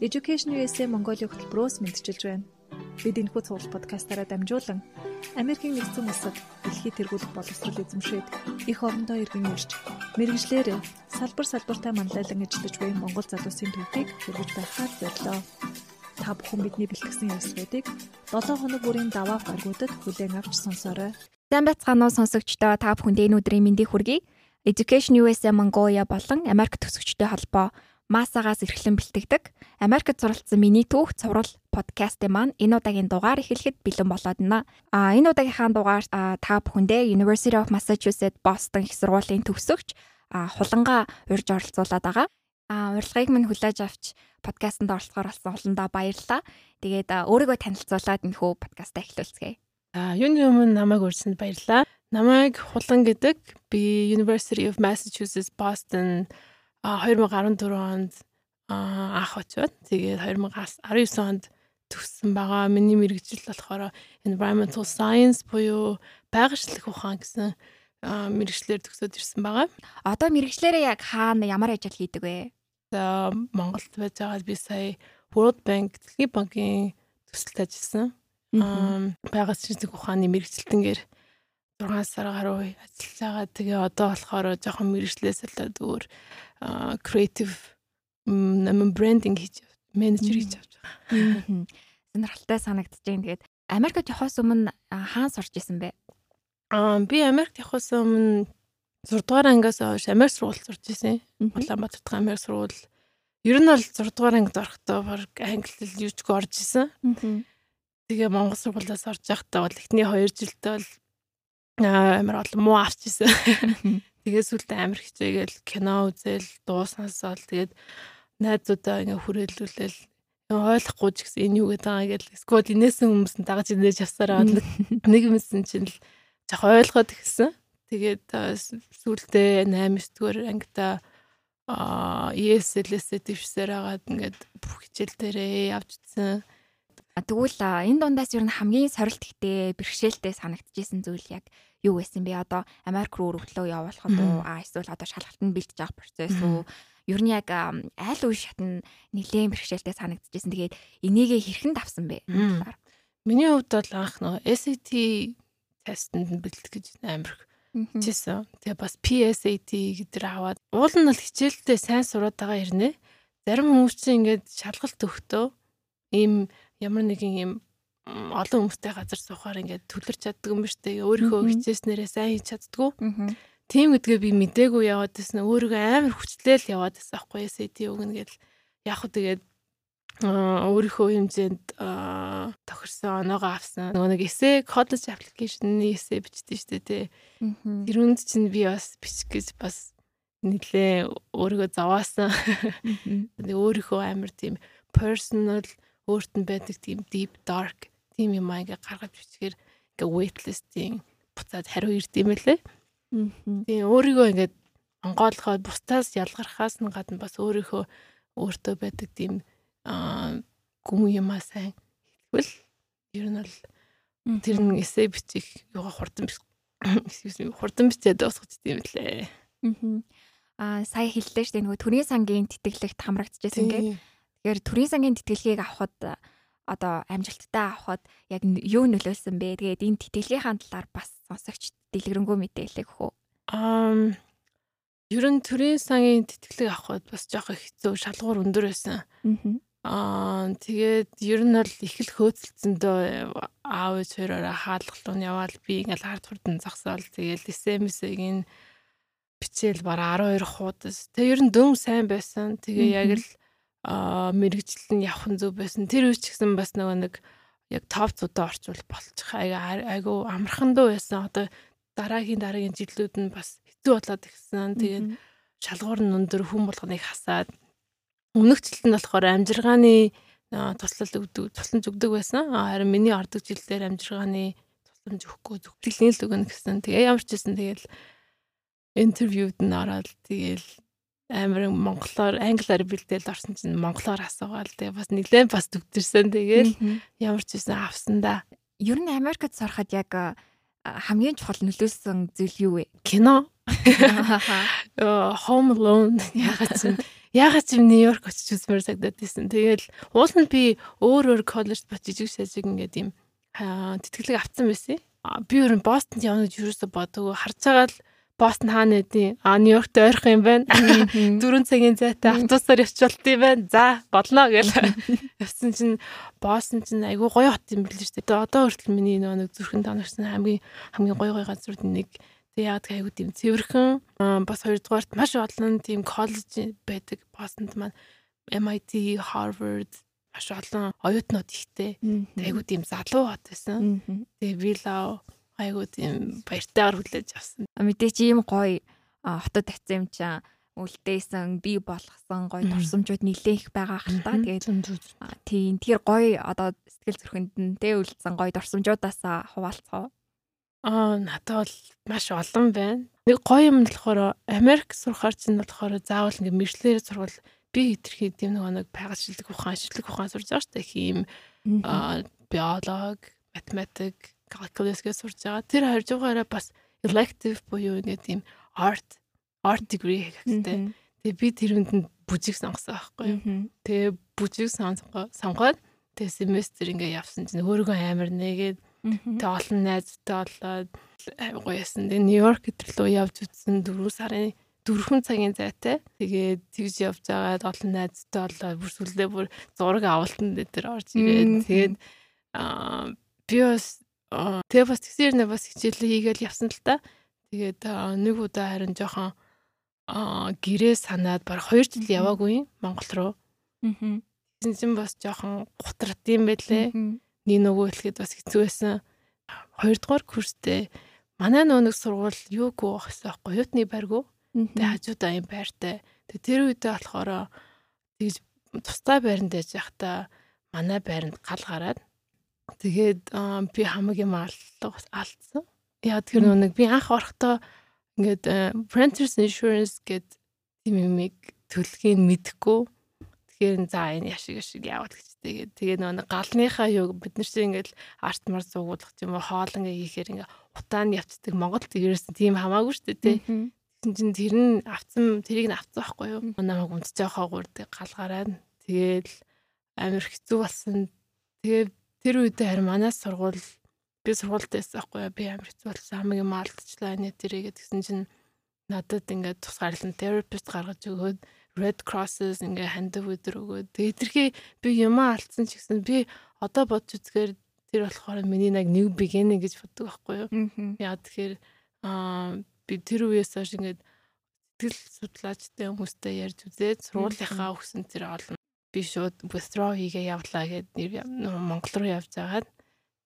Education USA Mongolia хөтөлбөрөөс мэдчилж байна. Бид энэхүү цуглал подкастаараа дамжуулан Америкийн нэгдсэн улсад дэлхийд тэргуулах боловсрол эзэмшээд их орондоо иргэн ирж мэрэгжлэр салбар салбартаа манлайлан ажиллаж буй Монгол залуусын төвхийг хүргэж байхаар зорилоо. Та бүхэн бидний бэлтгэсэн ярилцлагуудыг 7 хоног бүрийн даваа гаргуудад хүлээн авч сонсоорой. Сайн байцгаана уу сонсогчдоо та бүхэнд энэ өдрийн мэндийг хүргэе. Education USA Mongolia болон Америк төсөгчтэй холбоо Масагаас эрхлэн бэлтгэдэг Америкт суралцсан миний түүх цуврал подкастын маань энэ удаагийн дугаар эхлэхэд бэлэн болоод байна. А энэ удаагийнхаа дугаар та бүхэндээ University of Massachusetts Boston их сургуулийн төгсөгч хуланга урьж оролцуулаад байгаа. А урилгыг минь хүлээж авч подкастт оролцохоор болсон олондоо баярлалаа. Тэгээд өөрийгөө танилцуулаад энэ хөө подкастаа эхлүүлцгээе. А юуны өмнө намайг урьсанд баярлалаа. Намайг хулан гэдэг би University of Massachusetts Boston 2014 онд анх очиод тэгээд 2019 онд төгссөн байгаа. Миний мэрэгжил болохоор environmental science буюу байгаль ухаан гэсэн мэрэгчлэр төгсөөд ирсэн байгаа. Одоо мэрэгчлэрээ яг хаана ямар ажил хийдэг вэ? За Монголд байж байгаа би сая World Bank Дэлхийн банкын төсөлд ажилласан. Аа байгаль ухааны мэрэгчлэлтэнгээр 6 сар гаруй ажиллаж байгаа. Тэгээ одоо болохоор жоохон мэрэгчлээс болоод өөр creative нэмэн брендинг хийж менежер хийж авч байгаа. Сонирхолтой санагдаж байна. Тэгээд Америкт явахаас өмнө хаан сурч исэн бэ? Аа би Америкт явахаас өмнө 6 дугаар ангиас хойш Америк сургууль сурч исэн. Улаанбаатар дахь Америк сургууль. Ер нь бол 6 дугаар ангид орохдоо баг англи хэл юуч орж исэн. Тэгээ Монгол сургуулиас орж байхдаа бол эхний 2 жилдээ бол амар олон муу авчихсан. Тэгээ сүлдээ амар хичээгээл кино үзэл дуу сонсоол тэгээд найзуудаа ингээ хүрээлүүлээл ойлгохгүй ч гэсэн энэ юу гэдэг байгаа гэж сквад инээсэн хүмүүс нь дагаж инээж явсараа нэг юмсэн чинь л жах ойлгоод гисэн. Тэгээд сүлдээ 8 дэх ангита а ESL-с дэвшсээр агаад ингээд бүх хичээл дээрээ явжсэн. Тэгвэл энэ дундаас ер нь хамгийн сорилт ихтэй бэрхшээлтэй санагдчихсэн зүйл яг юу байсан бэ? Одоо Америк руу өргөлөө явуулахад уу? Эсвэл одоо шалгалтанд бэлтэж авах процесс үү? Ер нь яг аль үе шатн нэлээд бэрхшээлтэй санагдчихсэн. Тэгээд энийгээ хэрхэн давсан бэ? Миний хувьд бол анх нөө SAT тестэнд бэлтгэх гэж амар хичээсэн. Тэгээ бас PSAT гэдэр аваад уул нь бол хичээлдээ сайн сураад байгаа хэрнээ. Зарим хүмүүс чинь ингээд шалгалт өгтөө ийм ямар нэгэн ийм олон хүмүүстэй газар суухаар ингээд төлөрч чаддаг юм ба штэ. Өөрийнхөө хичээснээрээ сайн хийж чаддгүй. Тийм гэдгээ би мдээгүй яваад байсан. Өөрийгөө амар хүчлээл яваад байсан аахгүй SAT өгнө гэдэл яг хөө тэгээд өөрийнхөө хэмжээнд тохирсон оноогоо авсан. Нөгөө нэг эсэ college application-ы эсэ бичдэг шүү дээ тий. Тэр үнд чинь би бас бичих гэж бас нэлээ өөрийгөө. Тэгээд өөрийнхөө амар тийм personal өөрт нь байдаг тийм deep dark тийм юм аа ингээ гаргаж бичгээр ингээ waitlist-ийн буцаад хариу ирд юм байлээ. Тийм өөрийгөө ингээ онгойлгоод бусдаас ялгархаас нь гадна бас өөрийнхөө өөртөө байдаг тийм гүн юмаа сайн хэлбэл ер нь бол тэр нэг эсэ бичих юугаа хурдан хурдан бичээд дуусгаж тийм лээ. Аа сая хэллээ шүү дээ нөгөө төрийн сангийн тэтгэлэгт хамрагдчихсан гэх. Тэгэхээр төрийн сангийн тэтгэлгийг авахд одоо амжилттай авахд яг юу нөлөөлсөн бэ? Тэгээд энэ тэтгэлгийнхаа талаар бас сонсогч дэлгэрэнгүй мэдээлэл өгөх үү? Аа ер нь төрийн сангийн тэтгэлэг авахд бас жоох хэцүү шалгуур өндөр байсан. Аа тэгээд ер нь бол их л хөөцөлцөндөө аав хоёроо хаалгалуун яваал би ингээл хард хурдан зогсоол тэгээд SMS-ийг энэ бичээл бараа 12 хуудас. Тэгээ ер нь дөм сайн байсан. Тэгээ яг л аа мэрэгжил нь явах нь зөв байсан. Тэр үе ч гэсэн бас нөгөө нэг яг топ цудаа орчвол болчих айгу амархан дуу байсан. Одоо дараагийн дараагийн жилүүд нь бас хэцүү болоод ирсэн. Тэгээд шалгуур нь өндөр хүн болгоныг хасаад өмнөх жилд нь болохоор амжиргааны туслал өгдөг тусламж өгдөг байсан. Харин миний ордог жилдээр амжиргааны тусламж өгөхгүй зүгтгэлэн л өгнө гэсэн. Тэгээ ямар ч гэсэн тэгэл интервьюд нь ороод тэгэл амар монголоор англиар бэлдээл орсон чинь монголоор асуугаал тэгээ бас нэлээд бас төгтөрсөн тэгээл ямар ч байсан авсан да. Ер нь Америкт сурахад яг хамгийн чухал нөлөөсөн зүйл юу вэ? Кино. Home Alone ягаад чинь ягаад ч Нью-Йорк очиж үзмээр сагдаад байсан. Тэгэл уул нь би өөр өөр коллежд бочиж шажиг ингээд юм тэтгэлэг авсан байсан. Би өөр нь Бостонд явна гэж юусоо бодгоо харж байгаа л Бостон хаана байдیں۔ А Нью-Йоркт ойрхон юм байна. 4 цагийн зайтай автобусаар явчихвалт юм байна. За болно гэл. Явсан чинь Бостон чинь айгүй гоё хот юм билээ шүү дээ. Одоо хүртэл миний нэг зүрхэн тонорсон хамгийн хамгийн гоё гоё газрууд нэг тэг яг айгүй тийм цэвэрхэн бас хоёрдугаарт маш олон тийм коллеж байдаг. Бостонд маань MIT, Harvard маш олон оюутнууд ихтэй. Айгүй тийм залуу хот байсан. Тэгээ Виллау айгуу тийм баяртайгаар хүлээж авсан. Мэдээч ийм гоё хотод татсан юм чам үлдээсэн би болгосон гоё турсамжууд нилээх байгаа хэл та. Тэгээд тийм тэр гоё одоо сэтгэл зүрхэнд нь тэ үлдсэн гоё турсамжуудаас хуваалцгаа. Аа надад бол маш олон байна. Нэг гоё юм болохоор Америк сурахаар чинь болохоор заавал ингээ мэржлэр сурвал би хэтэрхий тийм нэг нэг байгальшилэг ухаан, шинжлэх ухаан сурж байгаа шүү дээ. Хим биолог, математик calculus гэж сурж байгаа. Тэр харьцаагаараа бас elective буюу нэг тийм art art degree хэрэгтэй. Тэгээ би тэрүнд нь бүжиг сонгосон байхгүй юу. Тэгээ бүжиг сонгоод тэгээ семестр ингээ явсан чинь өөрийгөө амар нэгээд тэгээ олон найзтай болоод гоёсэн. Тэгээ Нью-Йорк гэтрэлөө явж үзсэн 4 сарын дөрвөн цагийн зайтай. Тэгээд тэгж явж байгаад олон найзтай болоод бүр сүлдээ бүр зураг авалтанд дээр орж ирээд тэгээд аа би бас Тэгээ бас тэгсээр нэ бас хичээлээ хийгээл явсан л та. Тэгээд нэг удаа харин жоохон гэрээ санаад баг 2 жил яваагүй Монгол руу. Аа. Тэгсэн чинь бас жоохон гутрат юм байлээ. Нэг нөгөө хэлгээд бас хэцүү байсан. Хоёрдугаар курстэй манай нөө нэг сургууль юугүй багсан байхгүй юутны байргуу. Тэгээ хажуудаа юм байртай. Тэгээ тэр үедээ болохоор тэгж тустай байранд яж явахдаа манай байранд гал гараад Тэгээд би хамгийн аллаа алдсан. Яа тэр нэг би анх орохдоо ингээд Renters Insurance гэдэг тийм юмыг төлөхийг мэдэхгүй. Тэгэхээр за энэ яшиг яшиг яваад гэж тэгээд тэгээ нэг галныхаа юу бид нар чинь ингээд арт мар зуугуулах юм уу хоол ингээ хийхээр ингээ утаанд явцдаг Монголд ерөөсөн тийм хамаагүй шүү дээ тий. Тэгсэн чинь тэр нь авцсан тэрийг нь авцсан байхгүй юу? Намайг унтж явахаа гурд гал гараад тэгээд амир хэцүү болсон. Тэгээ Тэр үедээ харин манай сургууль би сургуульд байсан байхгүй? Би амар хэцүү болсон. Хамгийн маалтчлаа нэ тэрийгээ тэгсэн чинь надад ингээд тусгаарлан therapist гаргаж өгөөд Red Crosses ингээ хандив өдөр өгөөд тэрхий би юм алдсан ч гэсэн би одоо бодж үзгээр тэр болохоор миний нэг new beginning гэж боддог байхгүй юу? Яа тэгэхээр аа би тэр үеэс хойш ингээд сэтгэл судлаачтай хүмүүстэй ярьж үзээд сургуулийнхаа өгсөн тэр олон би шууд withdraw хийгээ явлаа гэд Монгол руу явж агаад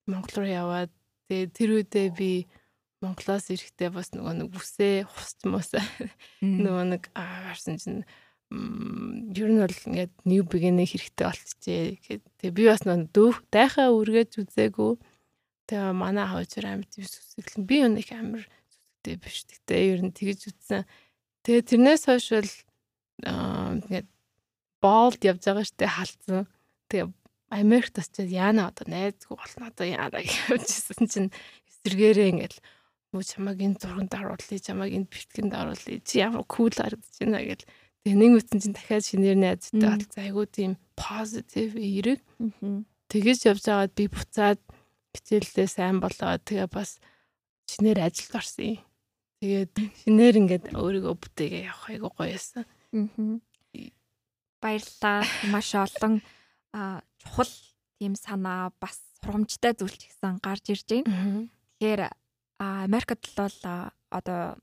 Монгол руу яваад тэгээ тэр үедээ би Монголоос ирэхдээ бас нөгөө нэг бүсээ хусч мосаа нөгөө нэг харсан чинь ер нь бол ингээд new beginning хэрэгтэй болчихжээ гэхэд тэгээ би бас нөгөө дүүх дайхаа үргэж үзээгүй. Тэгээ манай хавчар амьд сүсэглэн. Би юу нэг амар сүсгтэй биш. Гэхдээ ер нь тэгж үзсэн. Тэгээ тэрнээс хойш бол ингээд болд явж байгаа штэ халдсан. Тэгээ Америкт очиад яана одоо найзгүй болно одоо яана гэвчихсэн чинь эсэргээрээ ингээл муу чамаг энэ зурганд харуулъя чамаг энэ битгэнд харуулъя чи ямар кул харагдаж байна гэл. Тэгээ нэг үтэн чинь дахиад шинээр найзтай бол айгуу тийм позитив эерэг тэгэж явж байгаад би буцаад хичээлдээ сайн болоод тэгээ бас шинээр ажилд орсон юм. Тэгээд шинээр ингээд өөрийгөө бүтээгээ явах айгуу гоёсэн баярлалаа. Маш олон чухал тийм санаа бас сурамжтай зүйл ч гэсэн гарч ирж байна. Тэгэхээр Америкт бол одоо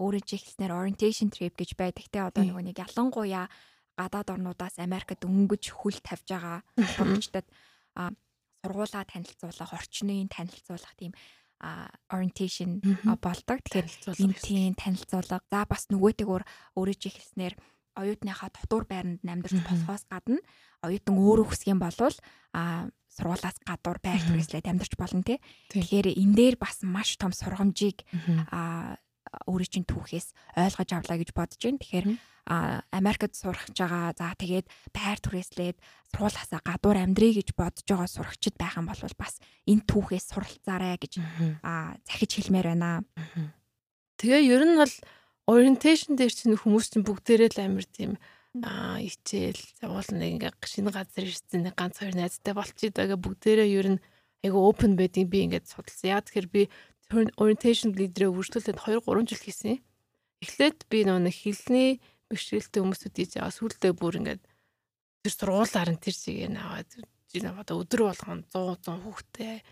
өөрөө ч ихснээр orientation trip гэж байдаг те одоо нөгөө нэг ялангуяа гадаад орнуудаас Америкт өнгөж хөл тавьж байгаа сурагчдад сургуулаа танилцуулах, орчныг танилцуулах тийм orientation болдог. Тэгэхээр энэ тийм танилцуулга. За бас нөгөөтэйгөр өөрөө ч ихснээр оюутныхаа дотор байранд амьдарч болохоос гадна оюутан өөрөө хүсэх юм бол а сургуулаас гадуур байр түрээслээд амьдарч болно тий. Тэгэхээр энэ дээр бас маш том сургамжийг а өөрийн чинь түүхээс ойлгож авлаа гэж бодож байна. Тэгэхээр Америкт сурах гэж байгаа. За тэгээд байр түрээслээд сургуулаасаа гадуур амьдрий гэж бодож байгаа сурагчид байх юм бол бас энэ түүхээс суралцаарай гэж а захиж хэлмээр байна. Тэгээ ер нь бол orientation дээр чинь хүмүүс чинь бүгдээрээ л амар тийм аа ичээл уул нэг ингээ шинэ газар ирсэн нэг ганц хоёр найзтай болчих даага бүгдээрээ ер нь айгу open байдгийг би ингээд судалсан. Яа тэгэхээр би orientation leader-ээ үргэлжлүүлээд 2 3 жил хийсэн. Эхлээд би нэг хилний бэрхшээлтэй хүмүүсүүд хийж байгаа сүултээ бүр ингээд тэр сургуулаар нь тэр чигээ наваад жин одоо өдөр болгон 100 100 хүүхдэд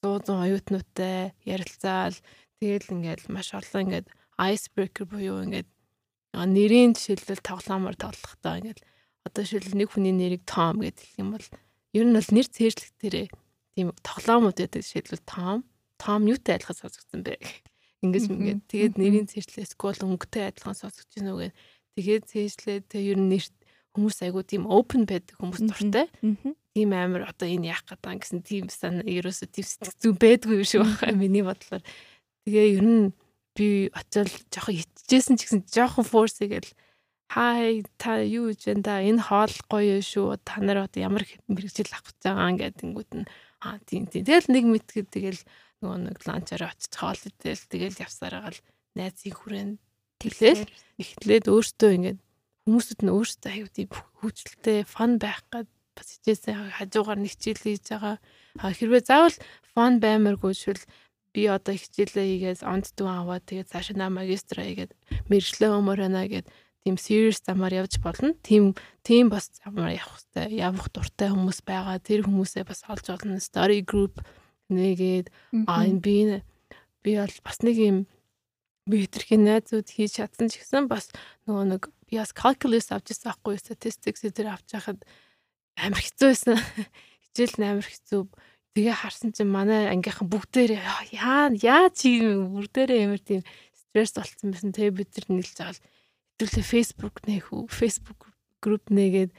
100 100 оюутнуудтай ярилцаал тэгэл ингээд маш олон ингээд icebreaker буюу ингээд нэрийн жишээлбэл тоглоомоор тоглохдоо ингээд одоо жишээл нэг хүний нэрийг гэж хэлэх юм бол ер нь бол нэр цээжлэгтэрээ тийм тоглоомууд байдаг жишээлбэл Том Том юутай адилхан сонсогдсон бэ. Ингэж ингээд тэгээд нэрийн цээжлээс скол өнгөтэй адилхан сонсогдож уу гэх тэгээд цээжлээ тэг ер нь нэрт хүмүүс айгуу тийм open байдаг хүмүүс дуртай. Тийм амар одоо энэ яах гэдэг гэсэн тийм сан ерөөсө тийм зүг байдгүй шүү байна миний бодлоор. Тэгээ ер нь би очил жоохон итжсэн ч гэсэн жоохон форс игээл хай та юу гэж энэ да энэ хоол гоё шүү. Та нар одоо ямар мэрэгжил авах гэж байгаа ингээд ингүүд нь аа тийм тийм. Тэгэл нэг мэдгээд тэгэл нөгөө нэг ланчаар очиж хоол идэл тэгэл явсаар байгаа л найзын хүрээнд тэглээл эхлээд өөртөө ингээд хүмүүсд нь өөртөө аюу тийм хөвчлөлтэй фан байх гад бас хичээсэн хажуугаар нэг хичээл хийж байгаа хэрвээ заавал фан баймаргүй швэл би одоо хичээлээ хийгээд онд дүү аваад тэгээд цаашаа на магистра хийгээд мэржлээ өмөр байна гэд тийм serious замаар явж болно. Тийм тийм бас замаар явах хэрэгтэй. Явах дуртай хүмүүс байгаа. Тэр хүмүүсээ бас олж олно. Story group нэгээд аа би би бол бас нэг юм би хэтэрхий найзууд хийж чадсан ч гэсэн бас нөгөө нэг би бас calculus авч ирсэн байхгүй statistics дээр авч яхад амар хэцүү байсан. Хичээл нь амар хэцүү Тэгээ харсан чинь манай ангийнхан бүгдээрээ яа яа чи бүгдээрээ ямар тийм стресс болцсон байсан. Тэгээ бид нар нийлж байгаа л хэвлээ Facebook нэх үү Facebook групп нэгээд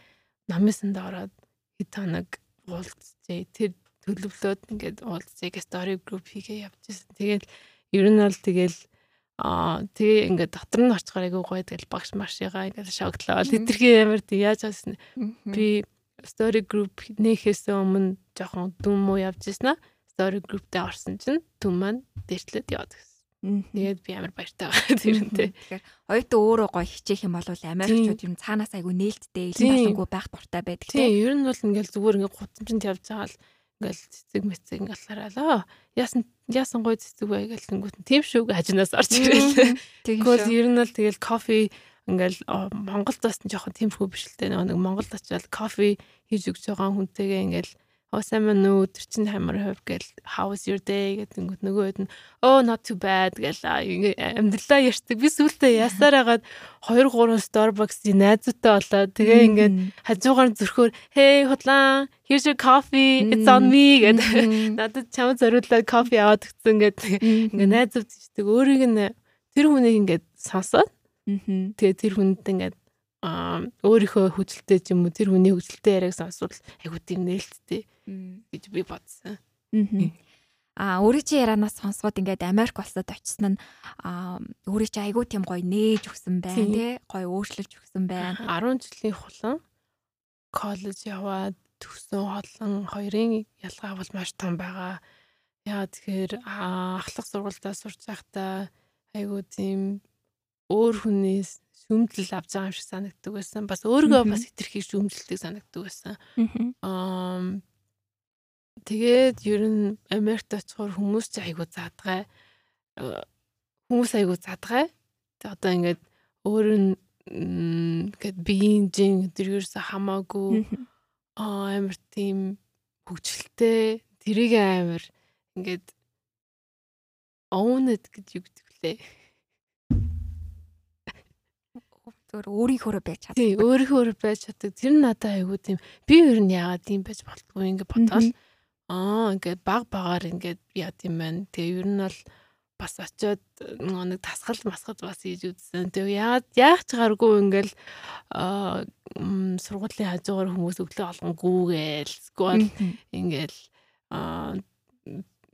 намысанд ороод хэд хоног уулзжээ. Тэр төлөвлөөд ингээд уулзъя гэж story group хийгээ явжсэн. Тэгээд ер нь бол тэгэл аа тэгээ ингээд дотор нь орчхоор айгуу гоё тэгэл багш маршигаа ингээд шогтлоо. Тэдэрхий ямар тий яаж байсан би story group нээхээс өмнө жоохон дүн муу явж ирсэн аа. Story group дээр орсон чинь дүн маань дэртлээд яваад гэсэн. Тэгээд би амар баяртай байгаа тэрнтэй. Тэгэхээр оюутан өөрөө гоё хичээх юм бол Америкчууд юм цаанаас айгу нээлттэй илэн болонгүй байх дуртай байдаг тийм. Тийм, ер нь бол ингээл зүгээр ингээд гутамжинд явж байгаа л ингээл цэцэг мэцэг ингээл хараа. Яасан яасан гоё цэцэг бай гэл тэнгуут нь тийм шүү хажинаас орж ирэл. Тэгвэл ер нь бол тэгэл кофе ингээл Монголд бас жоохон тиймэрхүү биш л дээ. Нэг Монголд очиад кофе хийж өгч байгаа хүнтэйгээ ингээл оо сайн мэн өдөр чинь хамар хувь? гэл how was your day? гэдэг нөгөөд нь oh not too bad гэл амьдралаа ярьдаг. Би сүүлдээ ясаар хагаад 2 3 Starbucks-ийн найзуутай болоод тэгээ ингээд хажуугаар зөрхөөр hey худлаа here's your coffee it's on me гэдэг надад чамд зориулаад кофе аваад өгсөн гэдэг ингээд найзууд чийдэг өөрийг нь тэр хүнийг ингээд сонсоод Тэгээ тэр хүнд ингээд өөрийнхөө хүчлэлтэй ч юм уу тэр хүний хүчлэлтэй яриаг сонсвол айгуу тийм нээлттэй гэж би бодсон. А өөрийн чи ярианаас сонсгоод ингээд Америк улсад очсон нь өөрийн чи айгуу тийм гоё нээж өгсөн байна тий гоё өөрчлөж өгсөн байна. 10 жилийн хулан коллеж яваад төгсөн хоолон хоёрын ялгаа бол маш том байгаа. Яа тэгэхээр ахлах сургуультаа сурч байхдаа айгуу тийм өөр хүнээс шүмжлэл авч байгаа юм шиг санагддаг байсан. Бас өөрийгөө бас хитрхи шүмжлэлтэй санагддаг байсан. Аа тэгээд ер нь Америкт очихоор хүмүүс ч айгуу заадгай. Хүмүүс айгуу заадгай. Тэг одоо ингээд өөр нь ингээд биеийн жин тэргээрс хамаагүй аа амар тийм хөвчлөлтэй тэрийг амар ингээд owned гэж юу гэдэг лээ зөвөр өөрийнхөө байж чаддаг. Тий, өөрийнхөө байж чаддаг. Тэр нь надад айгүй тийм би ер нь яагаад тийм байж болтгүй ингэ бодоол аа ингээд баг багаар ингээд яа тийм байна. Тэгээ ер нь бол бас очиод нэг тасгал масгал бас хийж үзсэн. Тэгээ яагаад яах ч гаргүй ингээл сургуулийн хажуугаар хүмүүс өглөө олонгүйгээл эсвэл ингээл аа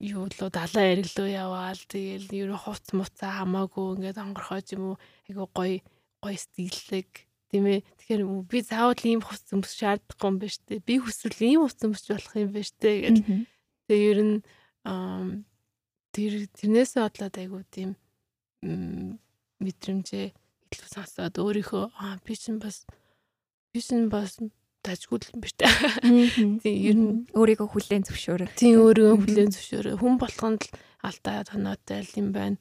юу лөө далайн эрэглөө яваал ер нь хувц муцаа хамаагүй ингээд онгорхож юм уу айгу гоё гоё стилэг тийм ээ. Тэгэхээр би заавал ийм хувц өмс шаардахгүй юм байна штэ. Би хүсвэл ийм хувц өмсч болох юм байна штэ гэж. Тэгээ ер нь тэр тэрнээсээ бодлоод айгуу тийм мэдрэмжээ илүү сонсоод өөрийнхөө аа би чинь бас би чинь бас дажгүй л юм та. Тийм ер нь өөрийгөө хүлээн зөвшөөрөх. Тийм өөрийгөө хүлээн зөвшөөрөх. Хүн болгонд л алдаа тоноотой л юм байна.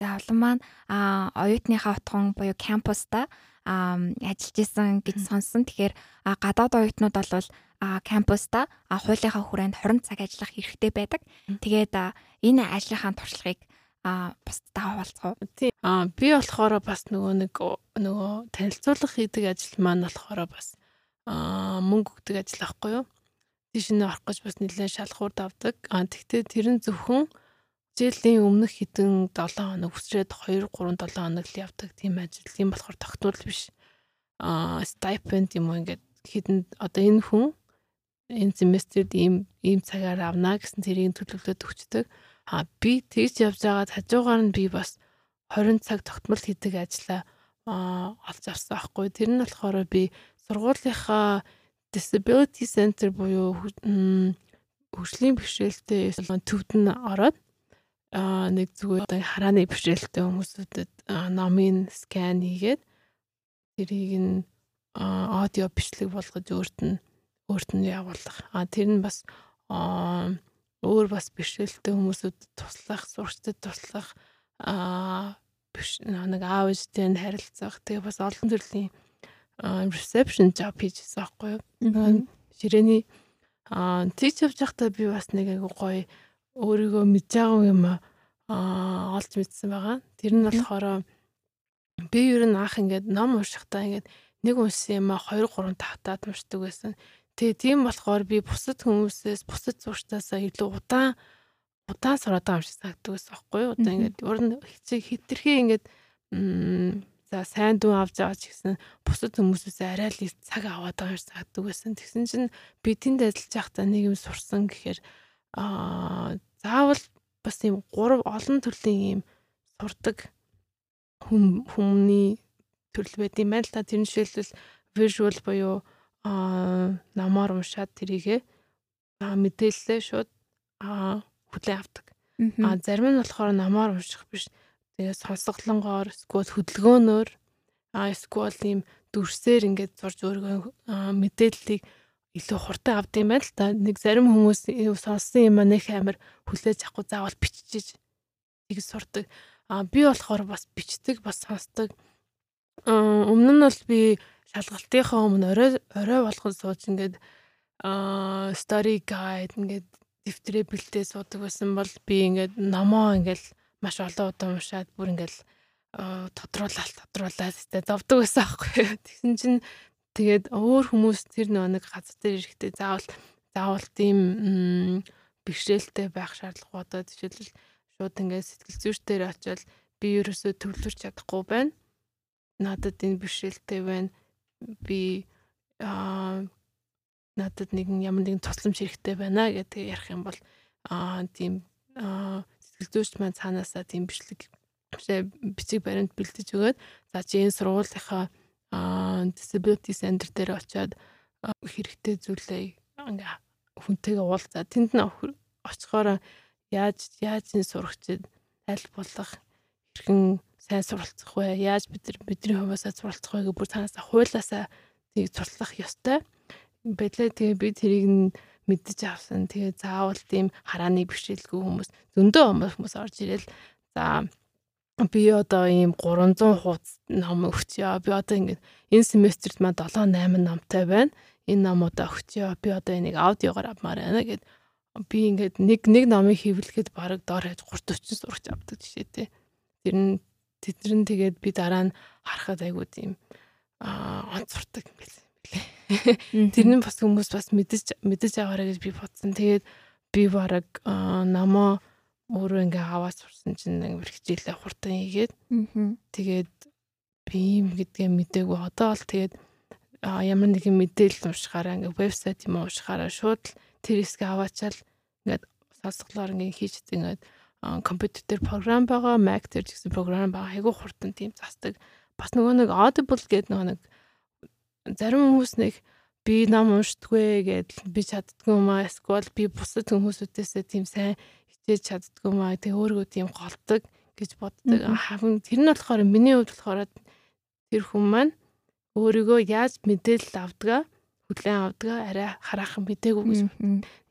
За олон маань а оюутныхаа утган буюу кампуста а ажиллаж исэн гэж сонсон. Тэгэхээр гадаад оюутнууд бол а кампуста а хуулийнхаа хүрээнд 20 цаг ажиллах хэрэгтэй байдаг. Тэгээд энэ ажлынхаа туршлагыг а бусдаа хуваалцах уу? Тийм. А би болохоор бас нөгөө нэг нөгөө танилцуулга хийдэг ажил маань болохоор бас аа мөнгө өгдөг ажил ахгүй юу. Тийш нэ орох гэж бас нэлээд шалхуур давдаг. Аа тэгтээ тэр нь зөвхөн жилийн өмнөх хэдэн 7 хоног өсрээд 2 3 7 хоног л явдаг тийм ажил. Тийм болохоор тогтвол биш. Аа стипенд юм уу ингээд хэдэн одоо энэ хүн энэ семестрд ийм ийм цагаар авна гэсэн тэрийг төлөвлөд өгчдөг. Аа би тэгж явж байгаад хажуугаар нь би бас 20 цаг тогтмол хийдэг ажлаа аа олж авсан байхгүй. Тэр нь болохоор би сургуулийнхаа disability center буюу хөгжлийн бэрхшээлтэй төвд нь ороод а нэг зүгээр одоо харааны бэрхшээлтэй хүмүүсүүдэд номын скан хийгээд тэрийг нь аудио бичлэг болгож өөрт нь өөрт нь явуулах. А тэр нь бас өөр бас бэрхшээлтэй хүмүүсүүдэд туслах, сурчдад туслах а биш нэг аав ээжтэй харилцах. Тэгээ бас олон төрлийн reception job хийжсэн байхгүй юу. Ширээний аа тийч явж байхдаа би бас нэг айгу гоё өөрийгөө мэдж байгаа юм аа олж мэдсэн байгаа. Тэр нь болохоор би ер нь анх ингээд ном уншихдаа ингээд нэг уншсан юм а 2 3 тавтаад уншдаг байсан. Тэгээ тийм болохоор би бусад хүмүүсээс бусад зурчтаасаа илүү удаан удаан сураад байгаа юм шиг санагддаг байсан байхгүй юу? Одоо ингээд уран хэцэг хитрхээ ингээд За сайн дүү авч байгаа ч гэсэн бусад хүмүүсээс арай л цаг аваад байгаа юм санагддаг байсан. Тэгсэн чинь би тэнд ажиллаж байхдаа нэг юм сурсан гэхээр аа заавал бас юм гурав олон төрлийн юм сурдаг хүм хүмүүний төрөл байд юм байна л та. Тэр жишээлбэл visual буюу аа намаар уншаад тэрийгэ мэдээлэлээ шууд аа хүлээн авдаг. Аа зарим нь болохоор намаар унших биш Тэгээ сонсголонгоор эсвэл хөдөлгөөнөөр а эсвэл ийм дүрсээр ингээд зурж өөрийгөө мэдээллийг илүү хурдан авд юм байна л та. Нэг зарим хүмүүс сонссон юм нэг амар хүлээж авахгүй заавал биччихэж тийг сурдаг. А би болохоор бас бичдэг, бас сонсдог. Өмнө нь бол би шалгалтынхаа өмнө орой орой болгон сууж ингээд а story guide ингээд дэвтрээ бэлдээ суудаг байсан бол би ингээд номоо ингээд маш олон удаа уншаад бүр ингээл тодруулаад тодруулаад тэ зовдөг байсан аахгүй. Тэгсэн чинь тэгээд өөр хүмүүс тэр нэг газар дээр ирэхдээ заавал заавал тийм бэрхшээлтэй байх шаардлага одоо жишээлбэл шууд ингээд сэтгэл зүйчдэр очиод би ерөөсөө төвлөрч чадахгүй байна. Надад энэ бэрхшээлтэй байна. Би аа надад нэгэн ямар нэгэн тусламж хэрэгтэй байна гэдэг ярих юм бол аа тийм аа сэтгэлзүйч маань цаанаасаа тийм бичлэг бичиг баримт бэлдэж өгөөд за чи энэ сургуулийнхаа disability center дээр очиод хэрэгтэй зүйлээ ингээ хүнтэйгээ уулзаа тэнд нь очихоор яаж яаж энэ сурагчид аль болох хэрхэн сайн суралцах вэ яаж бид нар бидний хувьасаа суралцах вэ гэх бүр цаанаасаа хуулаасаа тийг сурлах ёстой байлаа тэгээ би тэрийг нь мэддэж авсан. Тэгээ заавал тийм харааны бишрэлгүй хүмүүс зөндөө хүмүүс орж ирэл. За би одоо ийм 300 хуудас ном өгчөө. Би одоо ингэ энэ семестрт маа 7 8 номтой байна. Энэ номуудаа өгчөө. Би одоо энийг аудиогоор авмаар байна гэд би ингээд нэг нэг номыг хэвлэхэд бараг доор хаж 30 40 сурагч авдаг жишээтэй. Тэр нь тэд нар тэгээд би дараа нь харахад айгуу тийм аа онц сурдаг юм билээ. Тэрний бас хүмүүс бас мэдэж мэдэж аваарай гэж би бодсон. Тэгээд би бараг намаа өөрөө ингээ аваад сурсан чинь ингээ бэрхжээлээ хурдан хийгээд тэгээд би юм гэдгээ мдээгүй одоо л тэгээд ямар нэгэн мэдээлэл уншихаараа ингээ вебсайт юм уншихаараа шууд тэр хэсгээ аваачаал ингээ сонсголоор ингээ хийж ингээд компьютер програм байгаа, Mac дээр ч гэсэн програм байгаа. Айгуу хурдан тийм засдаг. Бас нөгөө нэг Audible гэдэг нөгөө нэг зарим хүмүүс нэг би ном уншдаггүй гэдэл би чаддгүй юм аа эсвэл би бусад хүмүүсүүдээс тийм сайн хичээж чаддгүй юм аа тэг өөргөө тийм голдог гэж боддог. Харин тэр нь болохоор миний хувьд болохоор тэр хүн маань өөрийгөө яаж мэдээлэл авдгаа хүлээн авдгаа арай хараахан мэдээгүй гэж.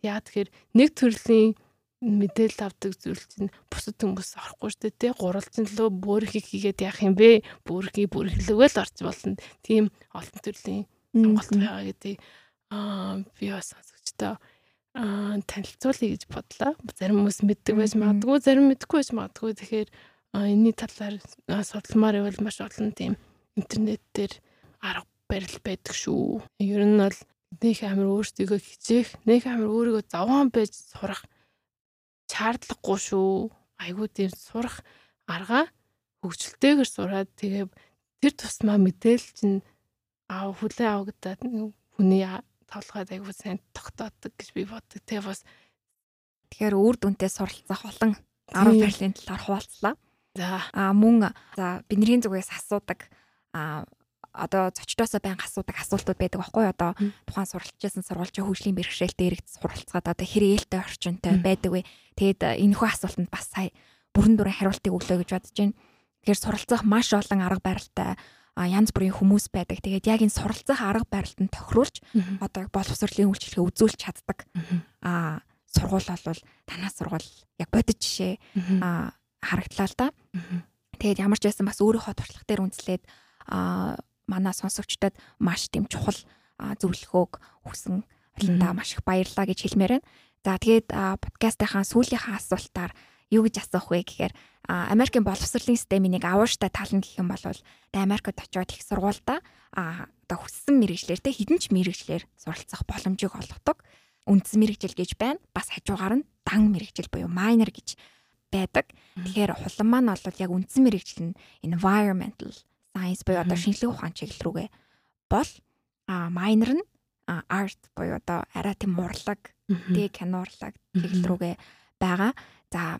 Яа тэгэхээр нэг төрлийн мэдээлэл авдаг зүйл чинь бусад хүмүүс орохгүй шүү дээ тий. Гурвалжин лөө бүрхийг хийгээд яах юм бэ? Бүрхий бүрхлэвээ л орж болно. Тийм олон төрлийн сонголт байгаа гэдэг. Аа би бас сонсогчтой аа танилцуулъя гэж бодлоо. Зарим хүмүүс мэддэг байж магадгүй зарим мэдгүй байж магадгүй. Тэгэхээр энэний талаар судалмаар ивэл маш олон тийм интернет дээр арга барил байдаг шүү. Ер нь бол нэг амар өөрсдийгөө хичээх нэг амар өөрийгөө завхан байж сурах шаардлагагүй шүү. Айгуу тийм сурах арга хөгжилтэйгээр сураад тэгээ тэр тусмаа мэдээлэл чинь аав хүлээ авагдаад хүний тоглоход айгуу сайн тогтоодог гэж би боддог. Тэгээ бас тэгэхээр үр дүнтэй суралцах олон арга барилын талаар хуваалцлаа. За. А мөн за бидний зүгээс асуудаг. А одоо зочдоосоо байнга асуудаг асуултууд байдаг байхгүй одоо тухайн суралцжсэн сурвалжийн хөгжлийн бэрхшээлтэй эргэж суралцгаад одоо хэр ээлтэй орчинтой байдаг вэ? Тэгэд энэхүү асуултанд бас сая бүрэн дүрэн хариултыг өглөө гэж бодож байна. Тэгэхээр суралцах маш олон арга барилтай янз бүрийн хүмүүс байдаг. Тэгээд яг энэ суралцах арга барилтанд тохируулж одоо боловсролын үйлчлэгээ үзүүлж чаддаг. Аа сургууль бол танаас сургууль яг бодит жишээ аа харагдлаа л да. Тэгээд ямар ч байсан бас өөрийнхөө туршлага дээр үндэслээд аа манай сонсогчдод маш тийм чухал зөвлөгөөг өгсөн олондоо маш их баярлалаа гэж хэлмээр байна. За тэгээд подкастынхаа сүүлийнхаа асуултаар юу гэж асуух вэ гэхээр Америкийн боловсролын системийн нэг авууштай тал нь гэх юм бол Америкт очиод их сургуультай одоо хүссэн мэрэгчлэр те хідэн ч мэрэгчлэр суралцах боломжийг олгодог. Үндсэн мэрэгжил гэж байна. Бас хажуугаар нь дан мэрэгжил буюу minor гэж байдаг. Тэгэхээр хулан маань бол яг үндсэн мэрэгжил нь environmental science буюу одоо шинжлэх ухаан чиглэл рүүгээ бол а minor нь art буюу одоо арай тийм урлаг, тэг киноурлаг чиглэл рүүгээ байгаа. За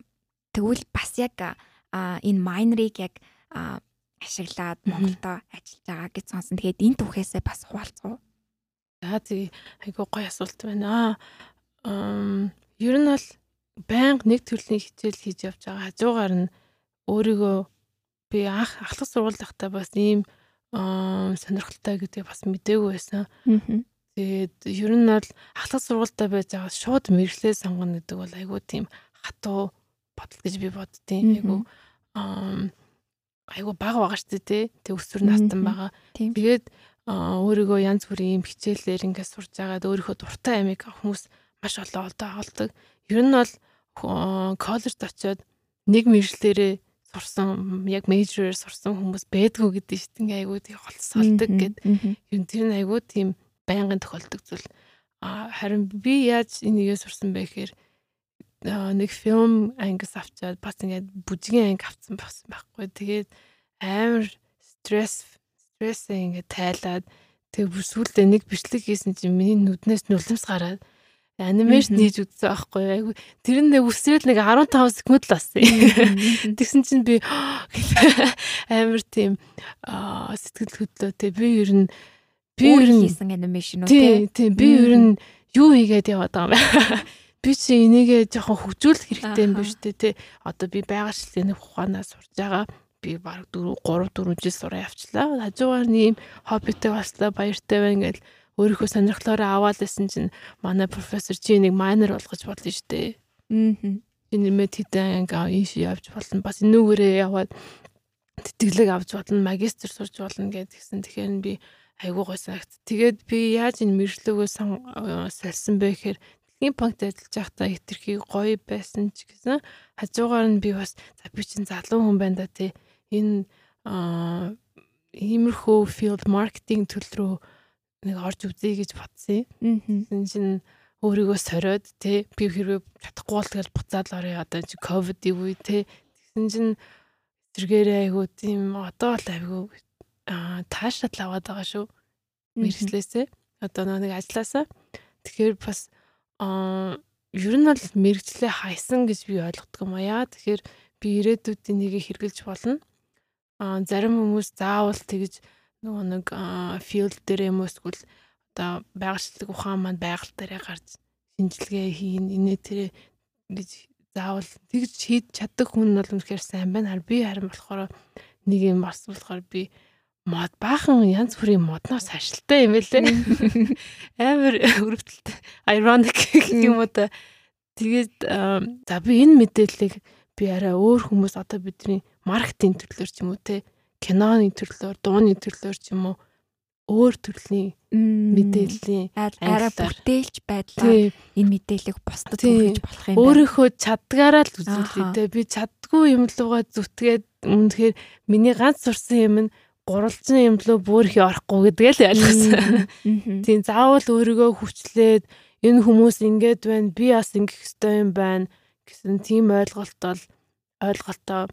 тэгвэл бас яг энэ minor-ыг яг ашиглаад Монголдо ажиллаж байгаа гэж сонсон. Тэгээд энэ түүхээсээ бас хуваалцгав. За тий айгуу гоё асуулт байна. Аа ер нь бол байнга нэг төрлийн хичээл хийж явж байгаа хажуугаар нь өөрийгөө би анх ахлах сургууль байхдаа бас ийм сонирхолтой гэдэг бас мдээгүй байсан. Тэгээд ер нь бол ахлах сургуультай байж байгаа шууд мэрэгчлээ сонгоно гэдэг бол айгүй тийм хатуу бодол гэж би боддtiin. Айгүй айгүй бага байгаа шүү дээ тий. Өсвөр настан байгаа. Тэгээд өөрийгөө янз бүрийн юм хичээлээр ингээд сурж агаад өөрийнхөө дуртай амиг хүмүүс маш олон олдоо олдог. Ер нь бол коллежд очиод нэг мэржлэрээ сурсан яг мейжрээр сурсан хүмүүс байдгүй гэдэг шүү дээ. Ингээ айгүй тийм холцолдог гэд. Юу тэр нь айгүй тийм байнгын тохиолдог зүйл. А харин би яаж энийгээ сурсан бэ гэхээр нэг фильм ангис авчаад бас ингээд бүжгийн анги авсан болсон байхгүй. Тэгээд амар стресс стрессээ ингээд тайлаад тэг бүр сүулдэ нэг бичлэг хийсэн чинь миний нүднээс нулимс гараад анимашн хийж үзсэн байхгүй айгу тэр нь үсрээл нэг 15 секунд л болсон. Тэгсэн чинь би амар тийм сэтгэл хөдлөө те би ер нь би ер нь хийсэн анимашн үү тийм би ер нь юу хийгээд яваад байгаа юм бэ? Би чи энийгээ жоохон хөгжүүлэх хэрэгтэй юм биш үү те одоо би байгальчлалын ухаанаас сурж байгаа би баг 4 3 4 жил сураа явчлаа. Хажуугаар нэм хоббитэй баслаа баяртай байна гэл өөрийнхөө сонирхлоороо аваад байсан чинь манай профессор чи нэг майнер болгож болно шүү дээ. Аа. Би нэмээд хэдэн анги ийш явж болно. Бас энүүгээрээ яваад тэтгэлэг авч болно, магистр сурж болно гэдгийгсэн. Тэгэхээр би айгуу гой санагт. Тэгээд би яаж энэ мэржлөгөө сольсон бэ гэхээр дэлхийн банкт ажиллаж байхдаа хитрхи гоё байсан ч гэсэн хажуугаар нь би бас за би чинь залуу хүн байна да тий. Энэ иймэрхүү field marketing төл рүү нэг орж үзье гэж бодсон юм. Аа. чинь өөрийгөө сориод те би хэрвээ чадахгүй бол тэгэл буцаад орё одоо чи ковидын үе те тэгсэн чинь зэрэгээрээ айгуу тийм одоо л айгуу аа таашаад л аваад байгаа шүү. Мэргэслээсээ одоо нэг ажилласаа тэгэхээр бас аа ер нь бол мэрэгчлээ хайсан гэж би ойлгодог юм аа. Тэгэхээр би ирээдүйд энийг хэрглэж болно. Аа зарим хүмүүс заавал тэгж нөгөө нэг field дээр юм уу эсвэл одоо байгальчлалын ухаан маань байгаль дээрээ гарч шинжилгээ хийн инээ тэр гэж заавал тэгж хийж чаддаг хүн бол үнэхээр сайн байна. Би харин болохоор нэг юм бас болохоор би мод баахан янз бүрийн модноос ажилтаа юм байлээ. Амар өрөвдөлт ironic юм уу та. Тэгээд за би энэ мэдээллийг би арай өөр хүмүүс одоо бидний маркетинг төрлөөр ч юм уу те киноны төрлөөр, дууны төрлөөр ч юм уу өөр төрлийн мэдээллийн арай бүтээлч байдлаар энэ мэдээллийг бусдад хүргэж болох юм байна. Өөрийнхөө чаддгаараа л үзүүлээ те. Би чаддгүй юм лугаа зүтгээд үнэхээр миний ганц сурсан юм нь гурвалжин юм лөө бүрхий орохгүй гэдгээ л ойлгосон. Тийм заавал өөрийгөө хүчлээд энэ хүмүүс ингэж байна, би бас ингэх ёстой юм байна гэсэн тийм ойлголт бол ойлголтоо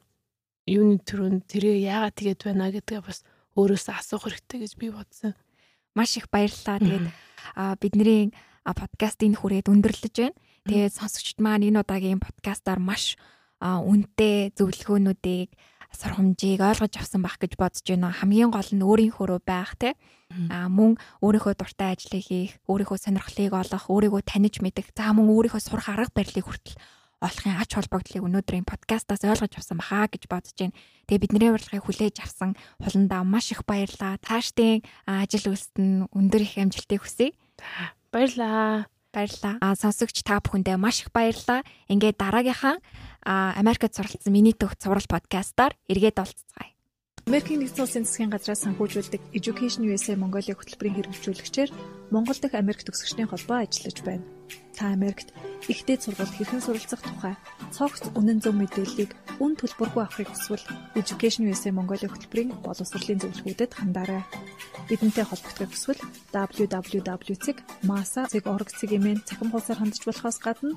юуны төрөнд тэрийг яагаад тэгээд байна гэдгээ бас өөрөөсөө асуух хэрэгтэй гэж би бодсон. Маш их баярлалаа. Тэгээд бидний подкастыг хүрээд өндөрлөж байна. Тэгээд сонсогчд маань энэ удаагийн подкастаар маш үнэтэй зөвлөгөөнүүдийг сургамжийг ойлгож авсан байх гэж бодож байна. Хамгийн гол нь өөрийнхөө байх те. А мөн өөрийнхөө дуртай ажлыг хийх, өөрийнхөө сонирхлыг олох, өөрийгөө таних мэдэх, за мөн өөрийнхөө сурах арга барилыг хүртэл олохын ач холбогдлыг өнөөдрийн подкастаас ойлгож авсан бахаа гэж бодож байна. Тэгээ бидний урилгыг хүлээж авсан хуландаа маш их баярлаа. Таашдын ажил үйлсэд нь өндөр их амжилтыг хүсье. Баярлаа. Баярлаа. А сонсогч та бүхэндээ маш их баярлаа. Ингээд дараагийнхаа Америкт суралцсан миний төгс цуврал подкастаар эргээд олцгаая. Америкийн нэгдсэн улсын засгийн газраас санхүүжүүлдэг Education USA Mongolia хөтөлбөрийн хэрэгжүүлэгчээр Монгол дахь Америк төгсөгчдийн холбоо ажиллаж байна. Та Америкт ихтэй сургалт хэрхэн суралцах тухай цогц үнэн зөв мэдээллийг үн төлбөргүй авахыг хүсвэл Education USA Mongolia хөтөлбөрийн боловсролын зөвлөгөөдөд хандаарай. Бидэнтэй холбогдохыг хүсвэл www.masa.org-ийн цахим хуудасаар хандж болохоос гадна